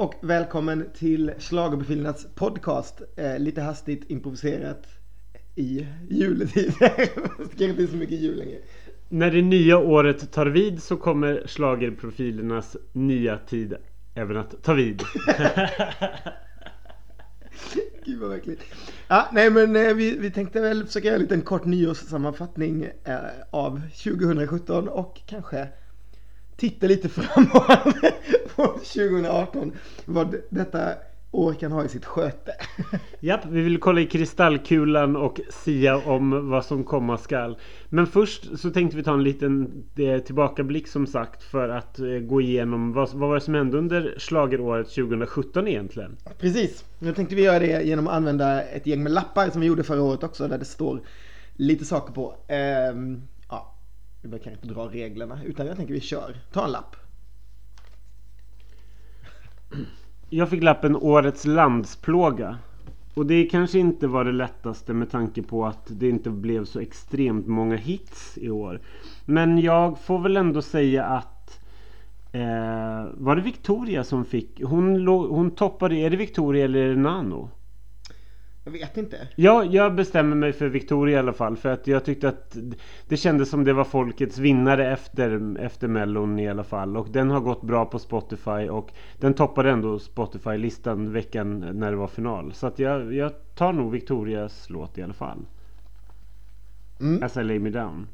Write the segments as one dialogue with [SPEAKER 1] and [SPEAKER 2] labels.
[SPEAKER 1] och välkommen till Schlagerprofilernas podcast. Eh, lite hastigt improviserat i juletider. det ska inte så mycket jul längre.
[SPEAKER 2] När det nya året tar vid så kommer Schlagerprofilernas nya tid även att ta vid.
[SPEAKER 1] Gud vad verkligt. Ja, nej men eh, vi, vi tänkte väl försöka göra en liten kort nyårssammanfattning eh, av 2017 och kanske titta lite framåt på 2018. Vad detta år kan ha i sitt sköte.
[SPEAKER 2] Japp, vi vill kolla i kristallkulan och sia om vad som komma skall. Men först så tänkte vi ta en liten eh, tillbakablick som sagt för att eh, gå igenom vad, vad var det som hände under slageråret 2017 egentligen?
[SPEAKER 1] Precis, nu tänkte vi göra det genom att använda ett gäng med lappar som vi gjorde förra året också där det står lite saker på. Vi behöver kanske inte dra reglerna utan jag tänker vi kör. Ta en lapp.
[SPEAKER 2] Jag fick lappen Årets landsplåga. Och det kanske inte var det lättaste med tanke på att det inte blev så extremt många hits i år. Men jag får väl ändå säga att eh, Var det Victoria som fick? Hon, hon toppade, är det Victoria eller är det Nano?
[SPEAKER 1] Jag vet inte.
[SPEAKER 2] Ja, jag bestämmer mig för Victoria i alla fall. För att jag tyckte att det kändes som det var folkets vinnare efter, efter Mellon i alla fall. Och den har gått bra på Spotify och den toppade ändå Spotify-listan veckan när det var final. Så att jag, jag tar nog Victorias låt i alla fall. Mm. As I lay me down.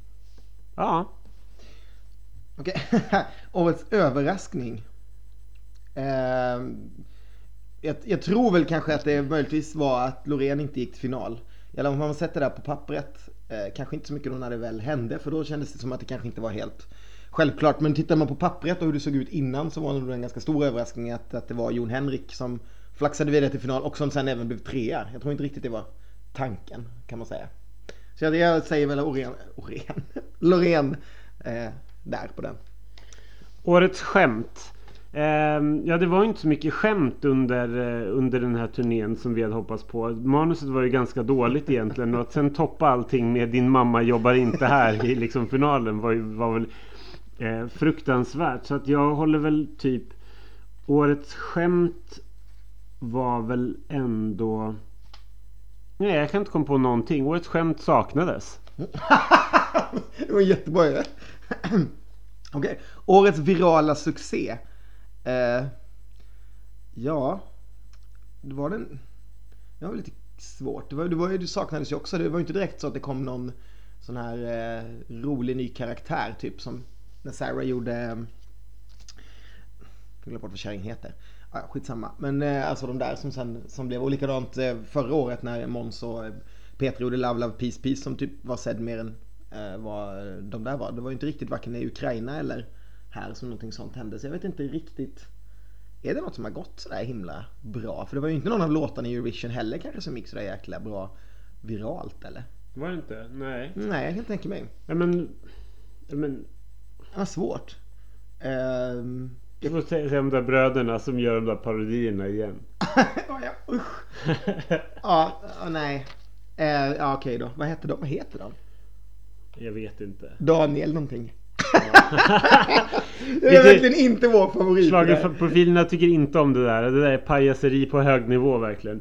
[SPEAKER 2] Ja.
[SPEAKER 1] Okej, okay. årets överraskning. Uh jag, jag, tror väl kanske att det möjligtvis var att Loreen inte gick till final. Eller om man sätter det där på pappret. Eh, kanske inte så mycket då när det väl hände för då kändes det som att det kanske inte var helt självklart. Men tittar man på pappret och hur det såg ut innan så var det nog en ganska stor överraskning att, att det var Jon Henrik som flaxade vidare till final och som sen även blev trea. Jag tror inte riktigt det var tanken kan man säga. Så jag, jag säger väl Orén, Orén, Loreen eh, där på den.
[SPEAKER 2] Årets skämt. Ehm, ja, det var inte så mycket skämt under, eh, under den här turnén som vi hade hoppats på. Manuset var ju ganska dåligt egentligen och att sen toppa allting med Din mamma jobbar inte här i liksom finalen var, ju, var väl eh, fruktansvärt. Så att jag håller väl typ Årets skämt var väl ändå Nej, jag kan inte komma på någonting. Årets skämt saknades.
[SPEAKER 1] det var jättebra Okej, okay. Årets virala succé. Eh, ja, det var den... Det var lite svårt. Det, var, det, var, det saknades ju också. Det var ju inte direkt så att det kom någon sån här eh, rolig ny karaktär typ som när Sarah gjorde... Ehm, jag glömde bort vad kärringen heter. Ah, skitsamma. Men eh, alltså de där som sen som blev och likadant eh, förra året när Måns och Petra Peter gjorde Love Love Peace Peace som typ var sedd mer än eh, vad de där var. Det var ju inte riktigt varken i Ukraina eller här som någonting sånt hände. Så jag vet inte riktigt. Är det något som har gått sådär himla bra? För det var ju inte någon av låtarna i Eurovision heller kanske som gick sådär jäkla bra viralt eller?
[SPEAKER 2] Var det inte? Nej.
[SPEAKER 1] Nej, jag kan tänka mig.
[SPEAKER 2] Ja men... Ja, men...
[SPEAKER 1] Det var svårt.
[SPEAKER 2] Um... Du får säga om de där bröderna som gör de där parodierna igen.
[SPEAKER 1] oh, ja, usch. ja, nej. Uh, ja, okej okay då. Vad heter de? Vad heter de?
[SPEAKER 2] Jag vet inte.
[SPEAKER 1] Daniel någonting det är verkligen inte vår favorit.
[SPEAKER 2] Schlagerprofilerna tycker inte om det där. Det där är pajaseri på hög nivå verkligen.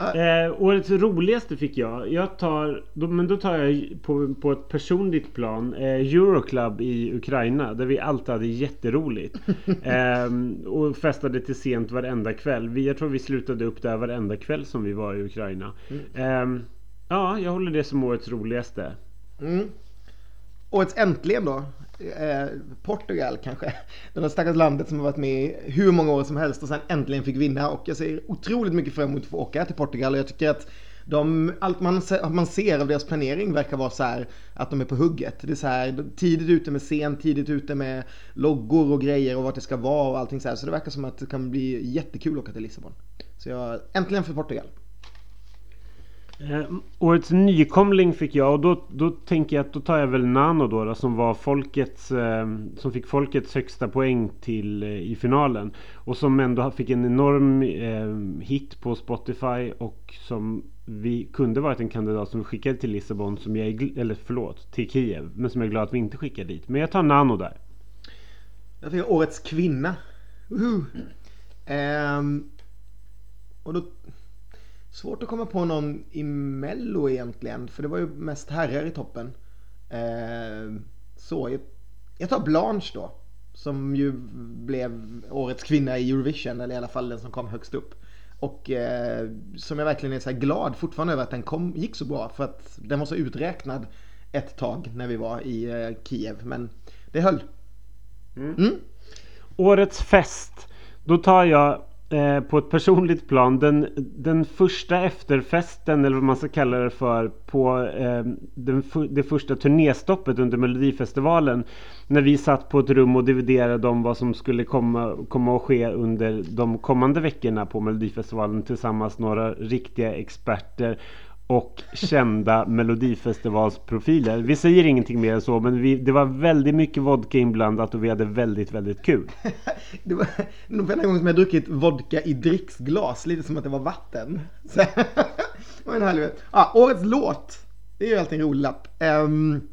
[SPEAKER 2] Eh, årets roligaste fick jag. jag tar, då, men då tar jag på, på ett personligt plan eh, Euroclub i Ukraina. Där vi alltid hade jätteroligt. eh, och festade till sent varenda kväll. Vi, jag tror vi slutade upp där varenda kväll som vi var i Ukraina. Eh, ja, jag håller det som årets roligaste.
[SPEAKER 1] Mm. Årets äntligen då? Eh, Portugal kanske. Det där stackars landet som har varit med i hur många år som helst och sen äntligen fick vinna. Och jag ser otroligt mycket fram emot att få åka till Portugal. Och jag tycker att de, allt man, man ser av deras planering verkar vara så här att de är på hugget. Det är så här tidigt ute med scen, tidigt ute med loggor och grejer och vart det ska vara och allting så här. Så det verkar som att det kan bli jättekul att åka till Lissabon. Så jag, äntligen för Portugal.
[SPEAKER 2] Eh, årets nykomling fick jag och då, då tänker jag att då tar jag väl Nano då, då som var folkets eh, Som fick folkets högsta poäng till eh, i finalen Och som ändå fick en enorm eh, hit på Spotify och som vi kunde varit en kandidat som vi skickade till Lissabon som jag är, eller förlåt, till Kiev Men som jag är glad att vi inte skickade dit. Men jag tar Nano där.
[SPEAKER 1] Jag fick årets kvinna. Uh Ehm, och då... Svårt att komma på någon i Mello egentligen, för det var ju mest herrar i toppen. Ehm, så, jag, jag tar Blanche då. Som ju blev årets kvinna i Eurovision, eller i alla fall den som kom högst upp. Och eh, som jag verkligen är så här glad fortfarande över att den kom, gick så bra. För att den var så uträknad ett tag när vi var i eh, Kiev. Men det höll. Mm.
[SPEAKER 2] Årets fest. Då tar jag eh, på ett personligt plan den, den första efterfesten eller vad man ska kalla det för på eh, den, det första turnéstoppet under Melodifestivalen. När vi satt på ett rum och dividerade om vad som skulle komma, komma att ske under de kommande veckorna på Melodifestivalen tillsammans några riktiga experter och kända melodifestivalsprofiler. Vi säger ingenting mer än så men vi, det var väldigt mycket vodka inblandat och vi hade väldigt, väldigt kul.
[SPEAKER 1] det var nog enda gången som jag druckit vodka i dricksglas, lite som att det var vatten. Så, en härlig ah, Årets låt, det är ju alltid en rolig lapp. Um,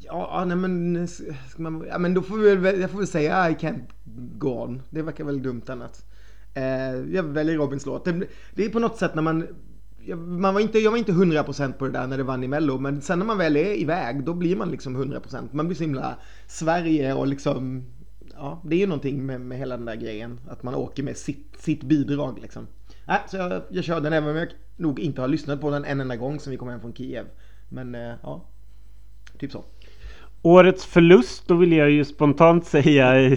[SPEAKER 1] ja, nej men, man, ja, men då får vi väl, jag får väl säga I can't go on. Det verkar väl dumt annat. Uh, eh, jag väljer Robins låt. Det, det är på något sätt när man man var inte, jag var inte 100% på det där när det vann i Mello, men sen när man väl är iväg då blir man liksom 100%. Man blir så himla Sverige och liksom, ja, det är ju någonting med, med hela den där grejen. Att man åker med sitt, sitt bidrag liksom. Äh, så jag, jag kör den även om jag nog inte har lyssnat på den en enda gång sen vi kom hem från Kiev. Men äh, ja, typ så.
[SPEAKER 2] Årets förlust, då vill jag ju spontant säga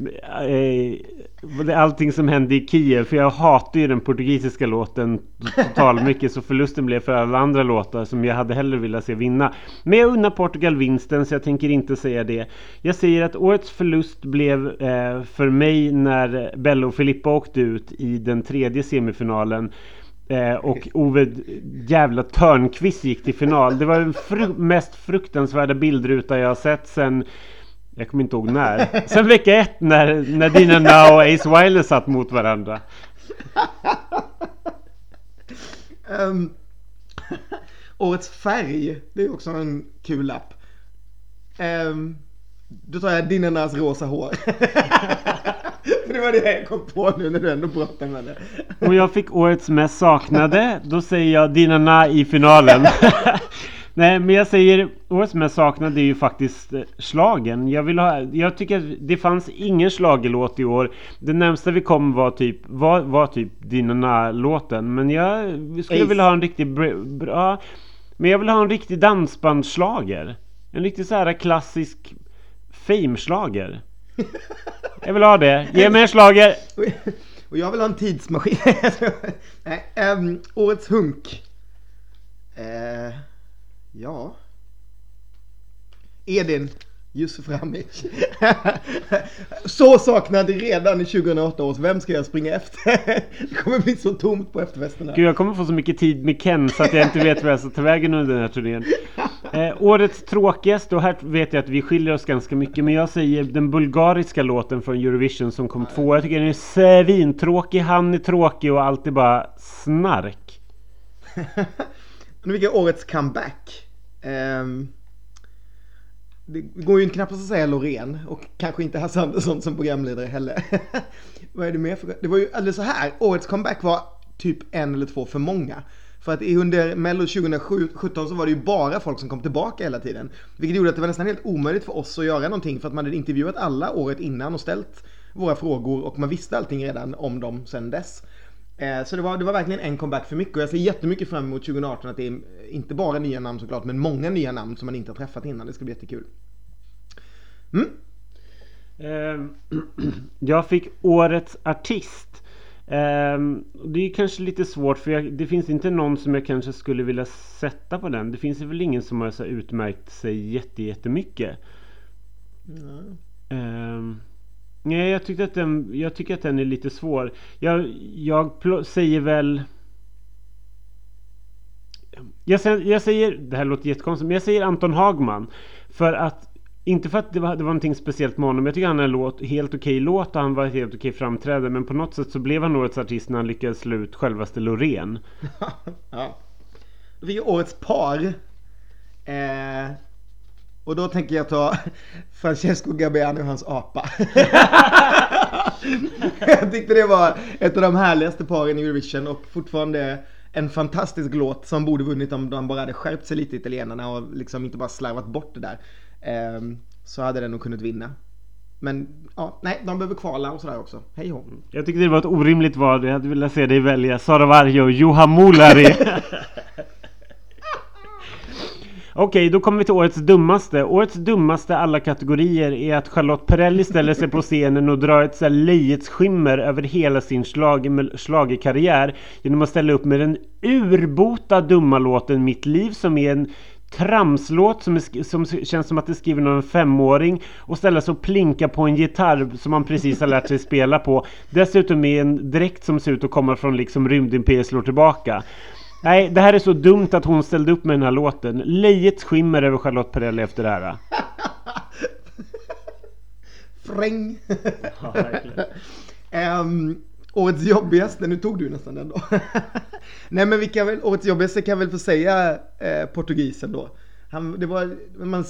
[SPEAKER 2] Eh, eh, allting som hände i Kiev. För jag hatar ju den portugisiska låten totalt mycket. så förlusten blev för alla andra låtar som jag hade hellre velat se vinna. Men jag unnar Portugal vinsten så jag tänker inte säga det. Jag säger att årets förlust blev eh, för mig när Bello och Filippa åkte ut i den tredje semifinalen. Eh, och Ove jävla Törnqvist gick till final. Det var den fru mest fruktansvärda bildruta jag har sett sen jag kommer inte ihåg när. Sen vecka ett när, när Dina Now och Ace Wilder satt mot varandra.
[SPEAKER 1] um, årets färg, det är också en kul lapp. Um, då tar jag Dinanas rosa hår. det var det jag kom på nu när du ändå pratade med det.
[SPEAKER 2] Och jag fick årets mest saknade. Då säger jag Dinana i finalen. Nej men jag säger Årets som jag saknade är ju faktiskt eh, slagen. Jag, vill ha, jag tycker det fanns ingen slagelåt i år. Det närmsta vi kom var typ var, var typ Dinana-låten. Men jag skulle Ace. vilja ha en riktig bra Men jag vill ha en riktig dansbandsslager. En riktig så här klassisk Fame-slager. Jag vill ha det. Ge mig en slager.
[SPEAKER 1] Och jag vill ha en tidsmaskin. Nej, um, årets hunk. Uh... Ja. Edin Yusuf Ramic. så saknad redan i 2008 års Vem ska jag springa efter? det kommer bli så tomt på efterfesterna.
[SPEAKER 2] Gud, jag kommer få så mycket tid med Ken så att jag inte vet vad jag ska ta vägen under den här turnén. Eh, årets tråkigaste, och här vet jag att vi skiljer oss ganska mycket, men jag säger den bulgariska låten från Eurovision som kom två. Jag tycker den är svintråkig, han är tråkig och allt är bara snark.
[SPEAKER 1] nu fick jag årets comeback. Um, det går ju knappast att säga Loreen och kanske inte Hasse Andersson som programledare heller. Vad är det mer för... Det var ju alldeles så här, årets comeback var typ en eller två för många. För att under Mello 2017 så var det ju bara folk som kom tillbaka hela tiden. Vilket gjorde att det var nästan helt omöjligt för oss att göra någonting för att man hade intervjuat alla året innan och ställt våra frågor och man visste allting redan om dem sen dess. Eh, så det var, det var verkligen en comeback för mycket och jag ser jättemycket fram emot 2018 att det är inte bara nya namn såklart men många nya namn som man inte har träffat innan. Det ska bli jättekul. Mm.
[SPEAKER 2] Uh, jag fick Årets Artist. Uh, det är kanske lite svårt för jag, det finns inte någon som jag kanske skulle vilja sätta på den. Det finns väl ingen som har så utmärkt sig jätte, jättemycket. Mm. Nej, jag, tyckte att den, jag tycker att den är lite svår. Jag, jag säger väl... Jag säger, jag säger, det här låter jättekonstigt, men jag säger Anton Hagman. För att, inte för att det var, det var någonting speciellt med honom. Jag tycker han är en låt, helt okej låt och han var helt okej framträdande. Men på något sätt så blev han årets artist när han lyckades slå ut självaste Loreen.
[SPEAKER 1] ja. Då fick årets par. Eh, och då tänker jag ta Francesco Gabbiani och hans apa. jag tyckte det var ett av de härligaste paren i Eurovision och fortfarande en fantastisk låt som borde vunnit om de bara hade skärpt sig lite italienarna och liksom inte bara slarvat bort det där. Ehm, så hade den nog kunnat vinna. Men ja, nej, de behöver kvala och sådär också. Hej hå.
[SPEAKER 2] Jag tyckte det var ett orimligt val. Jag hade velat se dig välja Sara Varjo och Juha Mulari. Okej, då kommer vi till årets dummaste. Årets dummaste alla kategorier är att Charlotte Perrelli ställer sig på scenen och drar ett så här löjets skimmer över hela sin schlagerkarriär genom att ställa upp med den urbota dumma låten Mitt liv som är en tramslåt som, är, som känns som att det är skriven av en femåring och ställa sig och plinka på en gitarr som man precis har lärt sig spela på. Dessutom är en dräkt som ser ut att komma från liksom rymdimperiet slår tillbaka. Nej, det här är så dumt att hon ställde upp med den här låten. Löjets skimmer över Charlotte Perrelli efter det här.
[SPEAKER 1] Fräng! ja, um, årets jobbigaste, nu tog du nästan den då. Nej men vilka väl, årets jobbigaste kan väl få säga eh, portugisen då. Han, det var, man,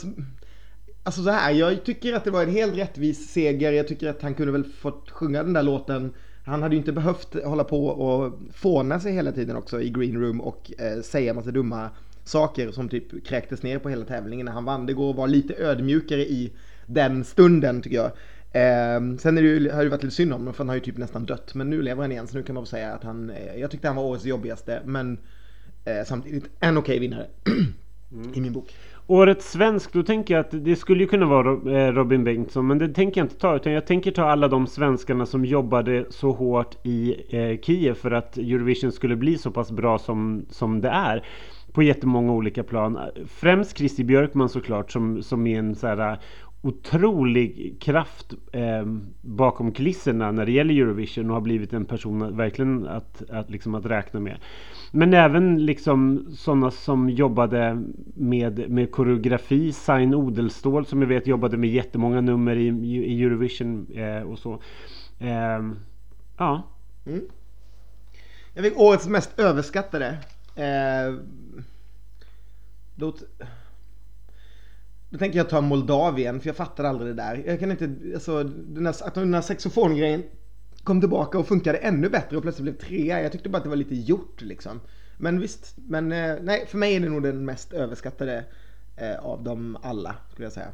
[SPEAKER 1] alltså så här, jag tycker att det var en helt rättvis seger. Jag tycker att han kunde väl fått sjunga den där låten han hade ju inte behövt hålla på och fåna sig hela tiden också i green room och eh, säga massa dumma saker som typ kräktes ner på hela tävlingen när han vann. Det går att vara lite ödmjukare i den stunden tycker jag. Eh, sen är det ju, har det varit lite synd om honom för han har ju typ nästan dött. Men nu lever han igen så nu kan man väl säga att han, eh, jag tyckte han var årets jobbigaste men eh, samtidigt en okej okay vinnare. mm. I min bok.
[SPEAKER 2] Årets svensk, då tänker jag att det skulle ju kunna vara eh, Robin Bengtsson men det tänker jag inte ta utan jag tänker ta alla de svenskarna som jobbade så hårt i eh, Kiev för att Eurovision skulle bli så pass bra som, som det är på jättemånga olika plan. Främst Christer Björkman såklart som, som är en så här otrolig kraft eh, bakom kulisserna när det gäller Eurovision och har blivit en person verkligen att, att, liksom att räkna med. Men även liksom sådana som jobbade med, med koreografi, Sign Odelstål som jag vet jobbade med jättemånga nummer i, i Eurovision eh, och så. Eh, ja. Mm.
[SPEAKER 1] Jag fick årets mest överskattade. Eh, då tänker jag ta Moldavien, för jag fattar aldrig det där. Jag kan inte, alltså den här, att den här saxofongrejen kom tillbaka och funkade ännu bättre och plötsligt blev trea. Jag tyckte bara att det var lite gjort liksom. Men visst, men eh, nej, för mig är det nog den mest överskattade eh, av dem alla, skulle jag säga.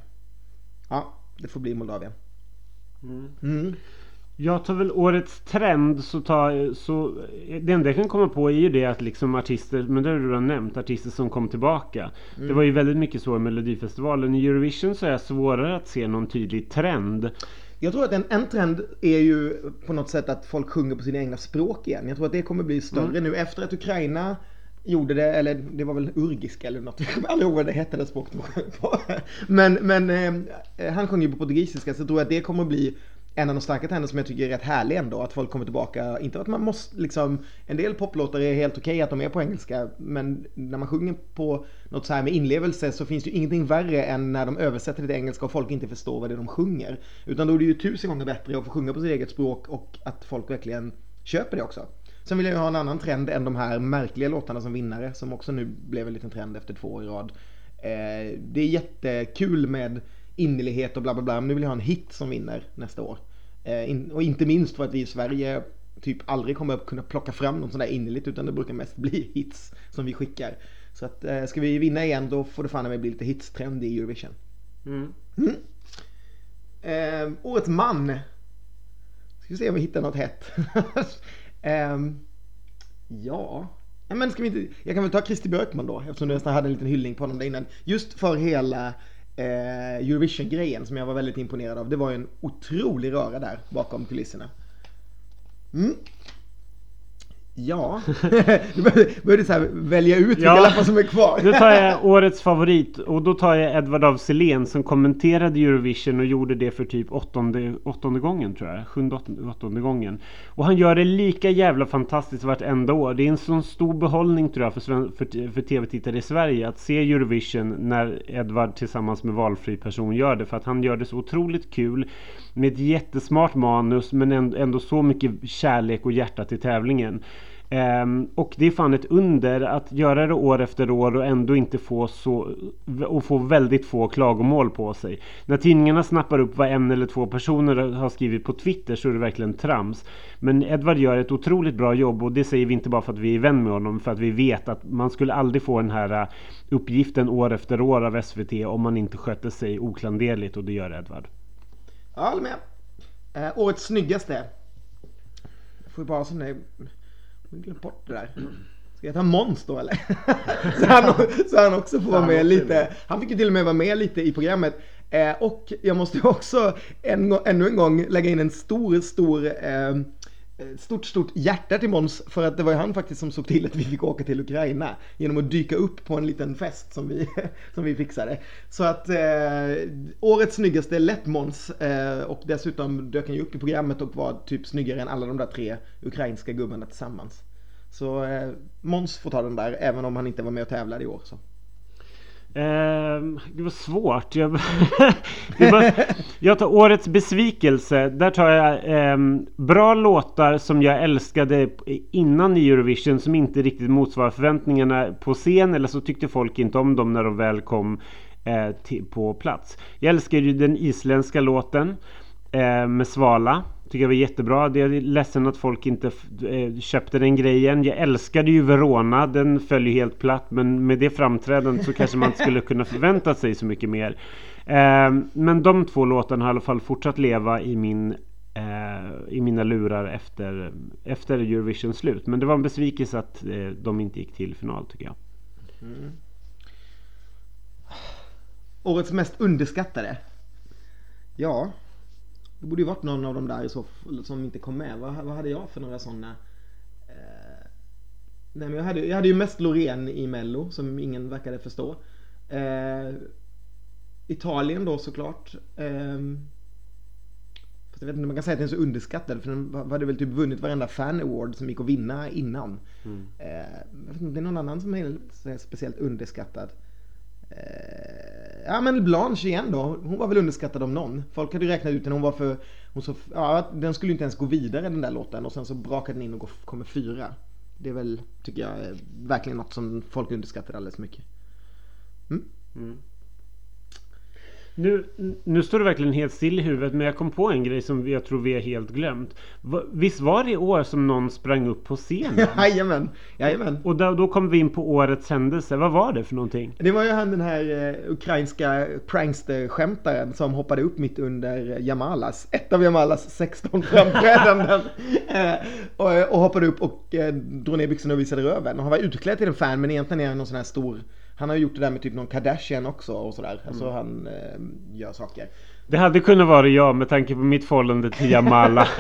[SPEAKER 1] Ja, det får bli Moldavien.
[SPEAKER 2] Mm. Mm. Jag tar väl årets trend så tar så Det enda jag kan komma på är ju det att liksom artister Men det har du redan nämnt Artister som kom tillbaka mm. Det var ju väldigt mycket så i Melodifestivalen I Eurovision så är det svårare att se någon tydlig trend
[SPEAKER 1] jag tror att en, en trend är ju på något sätt att folk sjunger på sina egna språk igen. Jag tror att det kommer bli större mm. nu efter att Ukraina gjorde det, eller det var väl urgiska eller något, jag kommer aldrig ihåg vad det hette det språket på. Men, men eh, han sjunger ju på portugisiska så jag tror att det kommer bli en av de starka trenderna som jag tycker är rätt härlig ändå, att folk kommer tillbaka. Inte att man måste liksom, en del poplåtar är helt okej okay att de är på engelska, men när man sjunger på något så här med inlevelse så finns det ju ingenting värre än när de översätter det till engelska och folk inte förstår vad det är de sjunger. Utan då är det ju tusen gånger bättre att få sjunga på sitt eget språk och att folk verkligen köper det också. Sen vill jag ju ha en annan trend än de här märkliga låtarna som vinnare, som också nu blev en liten trend efter två år i rad. Eh, det är jättekul med innerlighet och bla bla bla. Men nu vill jag ha en hit som vinner nästa år. Eh, och inte minst för att vi i Sverige typ aldrig kommer att kunna plocka fram något sånt där innerligt utan det brukar mest bli hits som vi skickar. Så att eh, ska vi vinna igen då får det fan med bli lite hitstrend i Eurovision. Mm. Mm. Eh, årets man. Ska vi se om vi hittar något hett. eh, ja. Men ska vi inte, jag kan väl ta Christer Björkman då eftersom du nästan hade en liten hyllning på honom där innan. Just för hela eh, Eurovision-grejen som jag var väldigt imponerad av. Det var ju en otrolig röra där bakom kulisserna. Mm. Ja, du började så välja ut vilka ja. lappar som är kvar.
[SPEAKER 2] Då tar jag årets favorit och då tar jag Edvard af Sillén som kommenterade Eurovision och gjorde det för typ åttonde, åttonde gången tror jag. Sjunde, åttonde, åttonde gången. Och han gör det lika jävla fantastiskt vartenda år. Det är en sån stor behållning tror jag för, för, för tv-tittare i Sverige att se Eurovision när Edvard tillsammans med valfri person gör det. För att han gör det så otroligt kul med ett jättesmart manus men ändå så mycket kärlek och hjärta till tävlingen. Um, och det är fan ett under att göra det år efter år och ändå inte få så och få väldigt få klagomål på sig. När tidningarna snappar upp vad en eller två personer har skrivit på Twitter så är det verkligen trams. Men Edvard gör ett otroligt bra jobb och det säger vi inte bara för att vi är vän med honom för att vi vet att man skulle aldrig få den här eh, uppgiften år efter år av SVT om man inte skötte sig oklanderligt och det gör Edvard.
[SPEAKER 1] Jag håller med. Eh, årets snyggaste. Jag får bara sån där eh, jag har glömt bort det där. Ska jag ta Måns då eller? så, han, så han också får vara med lite. Han fick ju till och med vara med lite i programmet. Eh, och jag måste också en, ännu en gång lägga in en stor, stor eh, Eh, stort, stort hjärta till Måns för att det var ju han faktiskt som såg till att vi fick åka till Ukraina genom att dyka upp på en liten fest som vi, som vi fixade. Så att eh, årets snyggaste är lätt Måns eh, och dessutom dök han ju upp i programmet och var typ snyggare än alla de där tre ukrainska gubbarna tillsammans. Så eh, Måns får ta den där även om han inte var med och tävlade i år. Så.
[SPEAKER 2] Eh, det var svårt. Jag, var, jag, tar årets besvikelse. Där tar jag eh, bra låtar som jag älskade innan i Eurovision som inte riktigt motsvarar förväntningarna på scen. Eller så tyckte folk inte om dem när de väl kom eh, till, på plats. Jag älskar ju den isländska låten eh, med Svala. Tycker jag var jättebra. Det är ledsen att folk inte eh, köpte den grejen. Jag älskade ju Verona. Den föll ju helt platt. Men med det framträdandet så kanske man inte skulle kunna förvänta sig så mycket mer. Eh, men de två låtarna har i alla fall fortsatt leva i min eh, i mina lurar efter, efter Eurovision slut. Men det var en besvikelse att de inte gick till final tycker jag. Mm.
[SPEAKER 1] Årets mest underskattade? Ja, det borde ju varit någon av dem där i så som inte kom med. Vad, vad hade jag för några sådana? Eh, nej men jag hade, jag hade ju mest Loreen i Mello som ingen verkade förstå. Eh, Italien då såklart. Eh, fast jag vet inte om man kan säga att den är så underskattad för den hade väl typ vunnit varenda fan award som gick att vinna innan. Mm. Eh, det är någon annan som är speciellt underskattad. Eh, ja men Blanche igen då. Hon var väl underskattad av någon. Folk hade ju räknat ut henne. Hon var för... Hon så, ja, den skulle inte ens gå vidare den där låten. Och sen så brakade den in och kommer fyra. Det är väl, tycker jag, verkligen något som folk underskattar alldeles mycket. Mm. Mm.
[SPEAKER 2] Nu, nu står det verkligen helt still i huvudet men jag kom på en grej som jag tror vi har helt glömt. Visst var det i år som någon sprang upp på scenen?
[SPEAKER 1] Jajamän, jajamän.
[SPEAKER 2] Och då, då kom vi in på årets händelse. Vad var det för någonting?
[SPEAKER 1] Det var ju han den här eh, ukrainska prankster-skämtaren som hoppade upp mitt under Jamalas, ett av Jamalas 16 framträdanden. eh, och, och hoppade upp och eh, drog ner byxorna och visade röven. Och han var utklädd till en fan men egentligen är han någon sån här stor han har gjort det där med typ någon Kardashian också och sådär. Mm. Alltså han eh, gör saker.
[SPEAKER 2] Det hade kunnat vara jag med tanke på mitt förhållande till Jamala.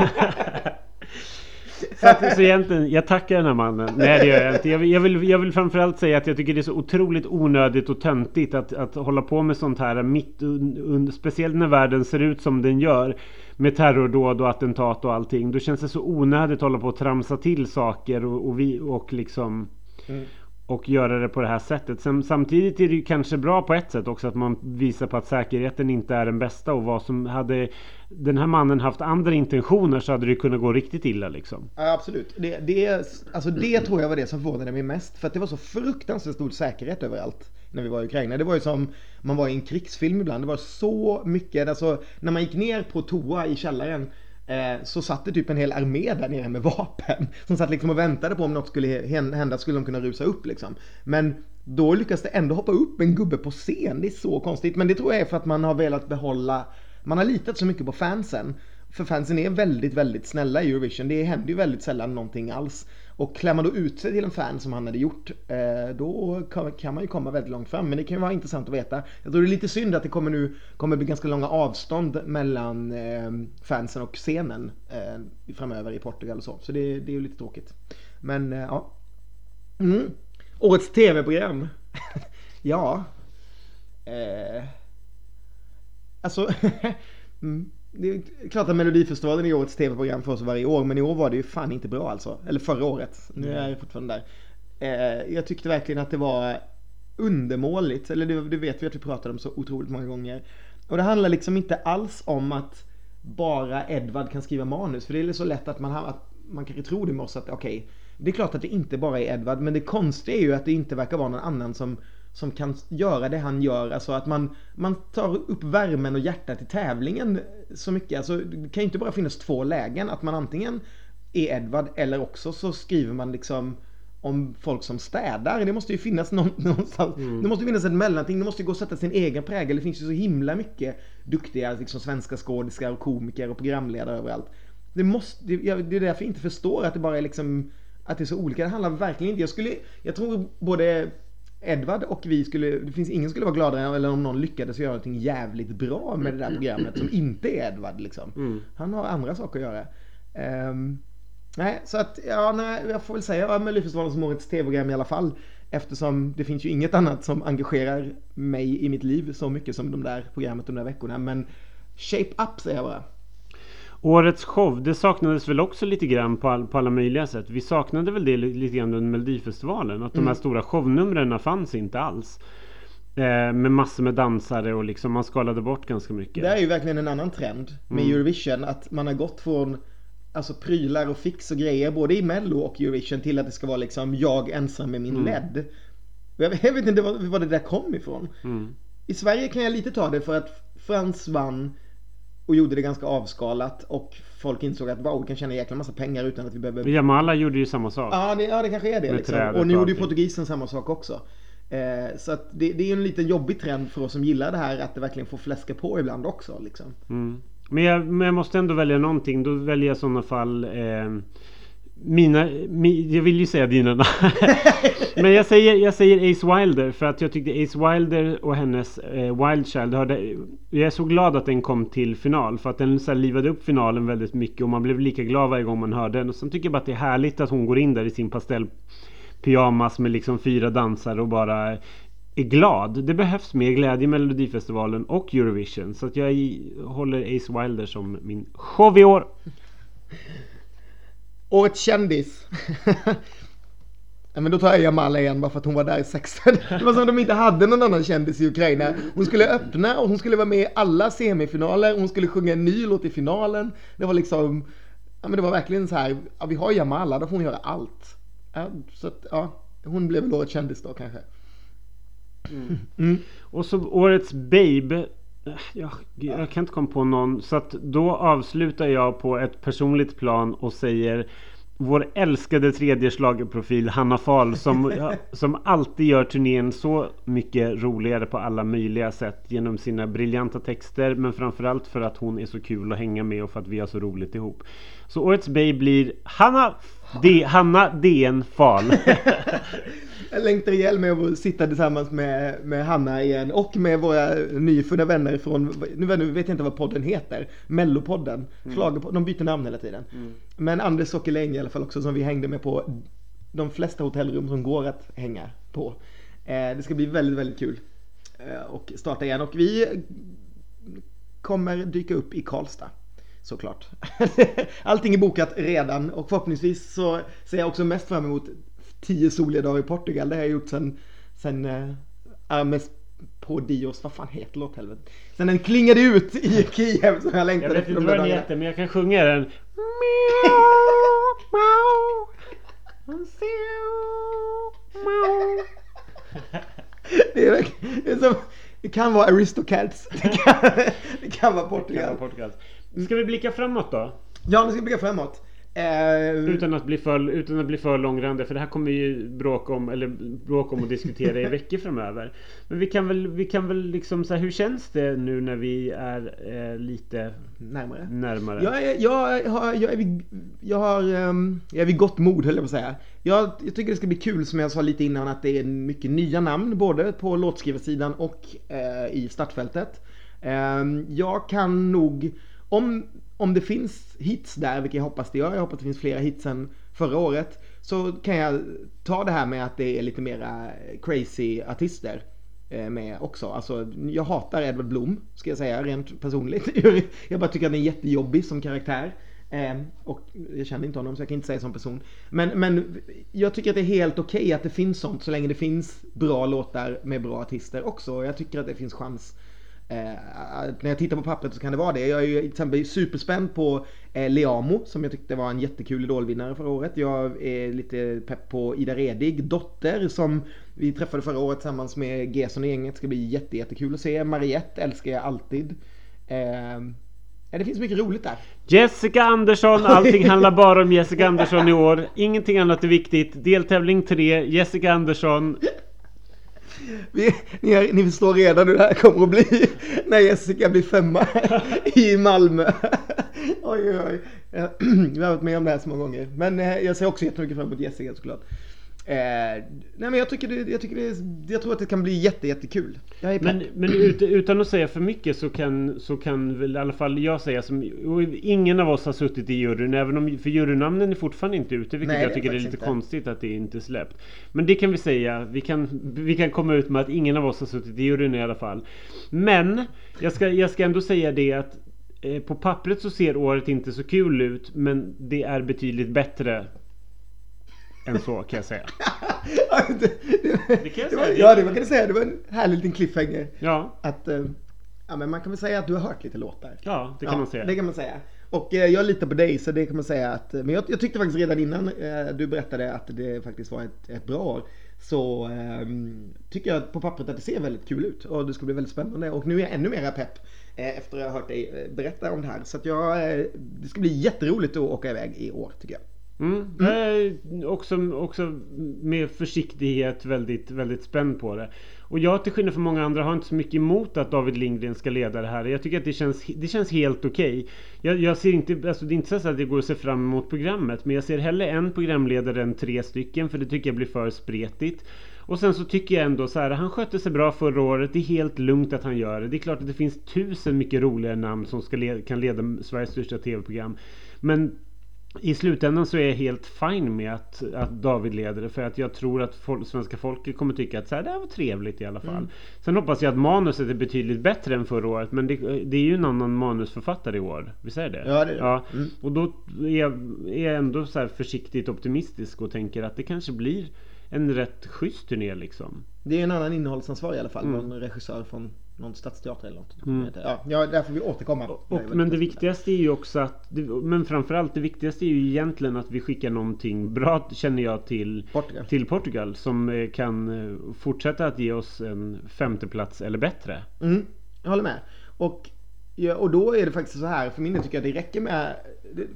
[SPEAKER 2] så, att, så egentligen, jag tackar den här mannen. Nej det gör jag inte. Jag vill, jag, vill, jag vill framförallt säga att jag tycker det är så otroligt onödigt och töntigt att, att hålla på med sånt här mitt under, speciellt när världen ser ut som den gör. Med terrordåd och attentat och allting. Då känns det så onödigt att hålla på och tramsa till saker och, och, vi, och liksom mm och göra det på det här sättet. Sen, samtidigt är det ju kanske bra på ett sätt också att man visar på att säkerheten inte är den bästa och vad som hade den här mannen haft andra intentioner så hade det kunnat gå riktigt illa liksom.
[SPEAKER 1] Ja, absolut. Det, det, alltså det tror jag var det som förvånade mig mest. För att det var så fruktansvärt stor säkerhet överallt när vi var i Ukraina. Det var ju som man var i en krigsfilm ibland. Det var så mycket, alltså när man gick ner på toa i källaren Eh, så satt det typ en hel armé där nere med vapen. Som satt liksom och väntade på om något skulle hända skulle de kunna rusa upp liksom. Men då lyckas det ändå hoppa upp en gubbe på scen. Det är så konstigt. Men det tror jag är för att man har velat behålla, man har litat så mycket på fansen. För fansen är väldigt, väldigt snälla i Eurovision. Det händer ju väldigt sällan någonting alls. Och klär man då ut sig till en fan som han hade gjort, eh, då kan man ju komma väldigt långt fram. Men det kan ju vara intressant att veta. Jag tror det är lite synd att det kommer nu kommer bli ganska långa avstånd mellan eh, fansen och scenen eh, framöver i Portugal och så. Så det, det är ju lite tråkigt. Men ja. Mm. Årets tv-program. ja. Eh. Alltså. mm. Det är klart att Melodifestivalen är årets tv-program för oss varje år, men i år var det ju fan inte bra alltså. Eller förra året. Nu är jag fortfarande där. Eh, jag tyckte verkligen att det var undermåligt. Eller det, det vet vi att vi pratade om så otroligt många gånger. Och det handlar liksom inte alls om att bara Edvard kan skriva manus. För det är så lätt att man, att man kanske tror det med oss att okej, okay, Det är klart att det inte bara är Edvard, men det konstiga är ju att det inte verkar vara någon annan som som kan göra det han gör. Alltså att man, man tar upp värmen och hjärtat i tävlingen så mycket. Alltså det kan ju inte bara finnas två lägen. Att man antingen är Edvard eller också så skriver man liksom om folk som städar. Det måste ju finnas någon, någonstans. Mm. Det måste finnas ett mellanting. Det måste ju gå att sätta sin egen prägel. Det finns ju så himla mycket duktiga liksom, svenska skådespelare och komiker och programledare överallt. Det, måste, det, det är därför jag inte förstår att det bara är liksom att det är så olika. Det handlar verkligen inte. Jag skulle, jag tror både Edvard och vi skulle, det finns ingen skulle vara gladare eller om någon lyckades göra någonting jävligt bra med det där programmet som inte är Edvard liksom. Mm. Han har andra saker att göra. Um, nej, så att ja, nej, jag får väl säga Melodifestivalen som årets tv-program i alla fall. Eftersom det finns ju inget annat som engagerar mig i mitt liv så mycket som de där programmet de där veckorna. Men Shape Up säger jag bara.
[SPEAKER 2] Årets show, det saknades väl också lite grann på, all, på alla möjliga sätt. Vi saknade väl det lite grann under Melodifestivalen. Att mm. de här mm. stora shownumren fanns inte alls. Eh, med massor med dansare och liksom man skalade bort ganska mycket.
[SPEAKER 1] Det är ju verkligen en annan trend med mm. Eurovision. Att man har gått från alltså prylar och fix och grejer både i Mello och Eurovision till att det ska vara liksom jag ensam med min mm. LED. Jag vet inte var, var det där kom ifrån. Mm. I Sverige kan jag lite ta det för att Frans vann och gjorde det ganska avskalat och folk insåg att wow, vi kan tjäna jäkla massa pengar utan att vi behöver...
[SPEAKER 2] Jamala gjorde ju samma sak.
[SPEAKER 1] Ja, det, ja, det kanske är det. Liksom. Och nu gjorde ju portugisen samma sak också. Eh, så att det, det är en liten jobbig trend för oss som gillar det här att det verkligen får fläska på ibland också. Liksom.
[SPEAKER 2] Mm. Men, jag, men jag måste ändå välja någonting. Då väljer jag i sådana fall eh, mina, mi, jag vill ju säga dina namn. Men jag säger, jag säger Ace Wilder för att jag tyckte Ace Wilder och hennes eh, Wild Child hörde, Jag är så glad att den kom till final för att den så här, livade upp finalen väldigt mycket och man blev lika glad varje gång man hörde den. Och sen tycker jag bara att det är härligt att hon går in där i sin pastellpyjamas med liksom fyra dansare och bara är glad. Det behövs mer glädje i Melodifestivalen och Eurovision. Så att jag håller Ace Wilder som min show i år.
[SPEAKER 1] Årets kändis. Ja, men då tar jag Jamala igen bara för att hon var där i sexan. Det var som att de inte hade någon annan kändis i Ukraina. Hon skulle öppna och hon skulle vara med i alla semifinaler. Hon skulle sjunga en ny låt i finalen. Det var liksom, ja men det var verkligen så här, ja, vi har Jamala, då får hon göra allt. Ja, så att, ja, hon blev väl årets kändis då kanske.
[SPEAKER 2] Mm. Mm. Och så årets Babe jag, jag, kan inte komma på någon. Så att då avslutar jag på ett personligt plan och säger vår älskade tredje slagerprofil Hanna Fahl som, som alltid gör turnén så mycket roligare på alla möjliga sätt genom sina briljanta texter men framförallt för att hon är så kul att hänga med och för att vi har så roligt ihop. Så årets Bay blir Hanna, D, Hanna DN Fahl.
[SPEAKER 1] Jag längtar ihjäl med att sitta tillsammans med, med Hanna igen och med våra nyfunna vänner från, nu vet jag inte vad podden heter, Mellopodden. Mm. Schlagerpodden, de byter namn hela tiden. Mm. Men Anders Sockerläng i alla fall också som vi hängde med på de flesta hotellrum som går att hänga på. Eh, det ska bli väldigt, väldigt kul eh, och starta igen och vi kommer dyka upp i Karlstad. Såklart. Allting är bokat redan och förhoppningsvis så ser jag också mest fram emot tio soliga dagar i Portugal. Det har jag gjort sen, sen äh, Armes på Dios, vad fan heter låthelvetet? Sen den klingade ut i Kiev så jag längtade
[SPEAKER 2] efter de där dagarna. Jag vet inte vad den heter men jag kan sjunga den.
[SPEAKER 1] det, är, det, är som, det kan vara Aristocats. Det kan, det kan vara Portugal. Portugal.
[SPEAKER 2] Ska vi blicka framåt då?
[SPEAKER 1] Ja, nu ska vi blicka framåt.
[SPEAKER 2] Uh, utan, att bli för, utan att bli för långrandiga för det här kommer ju bråka om eller bråka om och diskutera i veckor framöver. Men vi kan väl, vi kan väl liksom så här, hur känns det nu när vi är eh, lite
[SPEAKER 1] närmare?
[SPEAKER 2] närmare?
[SPEAKER 1] Jag, är, jag, har, jag, är vid, jag, har, um, jag är vid gott mod höll jag på att säga. Jag, jag tycker det ska bli kul som jag sa lite innan att det är mycket nya namn både på låtskrivarsidan och eh, i startfältet. Um, jag kan nog om om det finns hits där, vilket jag hoppas det gör, jag hoppas det finns flera hits än förra året, så kan jag ta det här med att det är lite mera crazy artister eh, med också. Alltså, jag hatar Edward Blom, ska jag säga, rent personligt. Jag bara tycker att han är jättejobbig som karaktär. Eh, och jag känner inte honom så jag kan inte säga som person. Men, men jag tycker att det är helt okej okay att det finns sånt så länge det finns bra låtar med bra artister också. Jag tycker att det finns chans Eh, när jag tittar på pappret så kan det vara det. Jag är ju till exempel superspänd på eh, Leamo som jag tyckte var en jättekul idolvinnare förra året. Jag är lite pepp på Ida Redig, Dotter som vi träffade förra året tillsammans med Gerson och gänget. Ska bli jättejättekul att se. Mariette älskar jag alltid. Eh, det finns mycket roligt där.
[SPEAKER 2] Jessica Andersson, allting handlar bara om Jessica Andersson i år. Ingenting annat är viktigt. Deltävling 3, Jessica Andersson.
[SPEAKER 1] Vi, ni, ni förstår redan hur det här kommer att bli när Jessica blir femma i Malmö. Oj, oj, oj. Eh, vi har varit med om det här så många gånger. Men eh, jag ser också jättemycket fram emot Jessica såklart. Eh, nej men jag tycker, det, jag, tycker det, jag tror att det kan bli jätte, jättekul.
[SPEAKER 2] Jag är men men ut, utan att säga för mycket så kan, så kan väl i alla fall jag säga som Ingen av oss har suttit i juryn även om för jurynamnen är fortfarande inte ute vilket nej, jag tycker är lite inte. konstigt att det inte släppt. Men det kan vi säga. Vi kan, vi kan komma ut med att ingen av oss har suttit i juryn i alla fall. Men jag ska, jag ska ändå säga det att eh, på pappret så ser året inte så kul ut men det är betydligt bättre än så kan jag säga.
[SPEAKER 1] det, det, det, kan jag säga. ja, det kan du säga. Det var en härlig liten cliffhanger.
[SPEAKER 2] Ja.
[SPEAKER 1] Att, eh, ja, men man kan väl säga att du har hört lite låtar.
[SPEAKER 2] Ja, det kan ja, man säga.
[SPEAKER 1] Det kan man säga. Och eh, jag litar på dig så det kan man säga att, men jag, jag tyckte faktiskt redan innan eh, du berättade att det faktiskt var ett, ett bra år. Så eh, tycker jag på pappret att det ser väldigt kul ut och det ska bli väldigt spännande. Och nu är jag ännu mera pepp eh, efter att ha hört dig eh, berätta om det här. Så att jag, det ska bli jätteroligt att åka iväg i år tycker jag.
[SPEAKER 2] Mm. Mm. också, också med försiktighet väldigt, väldigt spänd på det. Och jag till skillnad från många andra har inte så mycket emot att David Lindgren ska leda det här. Jag tycker att det känns, det känns helt okej. Okay. Jag, jag, ser inte, alltså det är inte så att det går att se fram emot programmet. Men jag ser hellre en programledare än tre stycken. För det tycker jag blir för spretigt. Och sen så tycker jag ändå så här, han skötte sig bra förra året. Det är helt lugnt att han gör det. Det är klart att det finns tusen mycket roligare namn som ska leda, kan leda Sveriges största tv-program. Men i slutändan så är jag helt fine med att, att David leder det för att jag tror att folk, svenska folket kommer tycka att så här, det här var trevligt i alla fall. Mm. Sen hoppas jag att manuset är betydligt bättre än förra året men det, det är ju en annan manusförfattare i år. Visst är det?
[SPEAKER 1] Ja, det är det.
[SPEAKER 2] Ja. Mm. Och då är jag, är jag ändå så försiktigt optimistisk och tänker att det kanske blir en rätt schysst turné liksom.
[SPEAKER 1] Det är en annan innehållsansvarig i alla fall. Mm. En regissör från någon stadsteater eller något. Mm. Ja, ja, där får vi återkomma.
[SPEAKER 2] Och, men det viktigaste är ju också att, men framförallt det viktigaste är ju egentligen att vi skickar någonting bra känner jag till
[SPEAKER 1] Portugal,
[SPEAKER 2] till Portugal som eh, kan eh, fortsätta att ge oss en femteplats eller bättre.
[SPEAKER 1] Mm, jag håller med. Och, ja, och då är det faktiskt så här, för min del tycker jag det räcker med,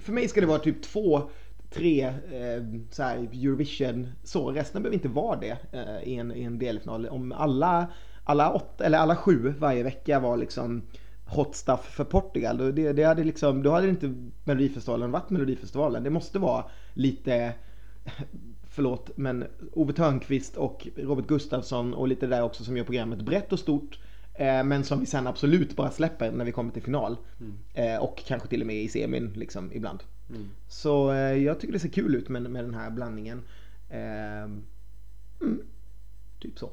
[SPEAKER 1] för mig ska det vara typ två tre eh, så här Eurovision så. Resten behöver inte vara det eh, i, en, i en delfinal. Om alla alla, åtta, eller alla sju varje vecka var liksom hot stuff för Portugal. Det, det hade liksom, då hade inte Melodifestivalen varit Melodifestivalen. Det måste vara lite, förlåt, men Ove Thörnqvist och Robert Gustafsson och lite där också som gör programmet brett och stort. Eh, men som vi sen absolut bara släpper när vi kommer till final. Mm. Eh, och kanske till och med i semin liksom ibland. Mm. Så eh, jag tycker det ser kul ut med, med den här blandningen. Eh, mm, typ så.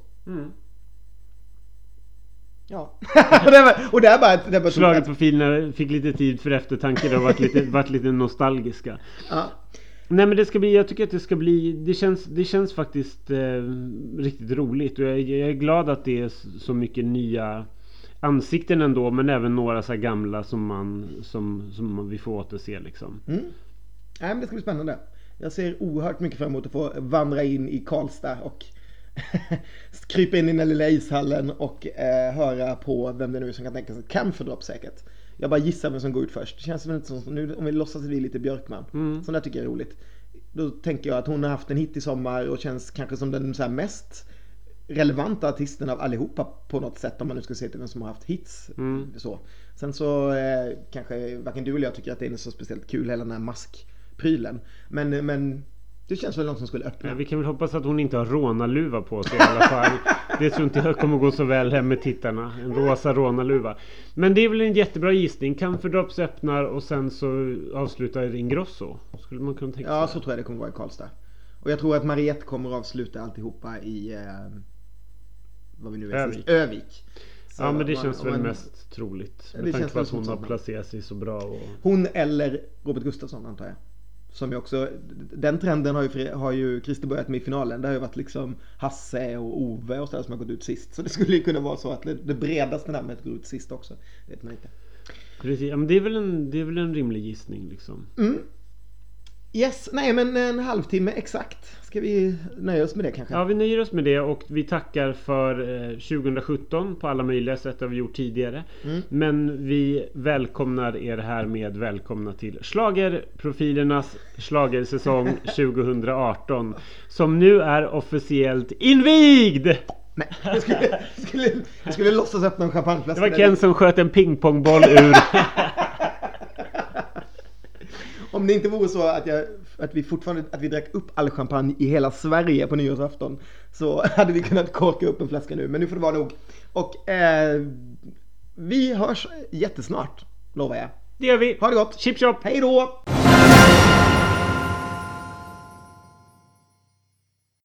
[SPEAKER 1] Ja. och det är bara, det bara
[SPEAKER 2] Slaget på filerna fick lite tid för eftertanke. och varit lite, varit lite nostalgiska.
[SPEAKER 1] Ja.
[SPEAKER 2] Nej men det ska bli, jag tycker att det ska bli, det känns, det känns faktiskt eh, riktigt roligt. Och jag, jag, är glad att det är så mycket nya ansikten ändå. Men även några så gamla som man, som, som vi får återse liksom.
[SPEAKER 1] Mm. Nej men det ska bli spännande. Jag ser oerhört mycket fram emot att få vandra in i Karlstad och krypa in i den lilla ishallen och eh, höra på vem det nu är som kan tänka sig Camphordrop säkert. Jag bara gissar vem som går ut först. Det känns som, som nu, om vi låtsas att vi är lite Björkman. Mm. Sånt där tycker jag är roligt. Då tänker jag att hon har haft en hit i sommar och känns kanske som den så mest relevanta artisten av allihopa på något sätt om man nu ska se till vem som har haft hits. Mm. Så. Sen så eh, kanske varken du eller jag tycker att det är så speciellt kul hela den här maskprylen. Men, men det känns väl någon som skulle öppna.
[SPEAKER 2] Ja, vi kan väl hoppas att hon inte har rånarluva på sig i alla fall. det tror inte jag kommer gå så väl hem med tittarna. En rosa rånarluva. Men det är väl en jättebra gissning. Camphordrops öppnar och sen så avslutar Ingrosso. Skulle man kunna tänka
[SPEAKER 1] sig. Ja, så tror jag det kommer vara i Karlstad. Och jag tror att Mariette kommer avsluta alltihopa i... Eh, vad vi nu är
[SPEAKER 2] Övik.
[SPEAKER 1] Övik.
[SPEAKER 2] Så ja men det känns väl man, mest troligt. Med tanke på att hon har placerat sig så bra. Och...
[SPEAKER 1] Hon eller Robert Gustafsson antar jag. Som ju också, den trenden har ju, har ju Christer börjat med i finalen. Det har ju varit liksom Hasse och Ove och sådär som har gått ut sist. Så det skulle ju kunna vara så att det, det bredaste namnet går ut sist också. Det vet man inte.
[SPEAKER 2] Precis, ja, men det är väl en, det är väl en rimlig gissning liksom.
[SPEAKER 1] Mm. Yes, nej men en halvtimme exakt. Ska vi nöja oss med det kanske?
[SPEAKER 2] Ja, vi nöjer oss med det och vi tackar för eh, 2017 på alla möjliga sätt det har vi gjort tidigare.
[SPEAKER 1] Mm.
[SPEAKER 2] Men vi välkomnar er här med välkomna till Schlagerprofilernas schlagersäsong 2018 som nu är officiellt invigd!
[SPEAKER 1] Nej, jag skulle, skulle, jag skulle låtsas öppna en champagneflaska.
[SPEAKER 2] Det var Ken som sköt en pingpongboll ur.
[SPEAKER 1] Om det inte vore så att, jag, att vi fortfarande att vi drack upp all champagne i hela Sverige på nyårsafton så hade vi kunnat korka upp en flaska nu. Men nu får det vara nog. Och eh, vi hörs jättesnart, lovar jag.
[SPEAKER 2] Det gör vi.
[SPEAKER 1] Ha det gott!
[SPEAKER 2] Chip chop!
[SPEAKER 1] Hej då!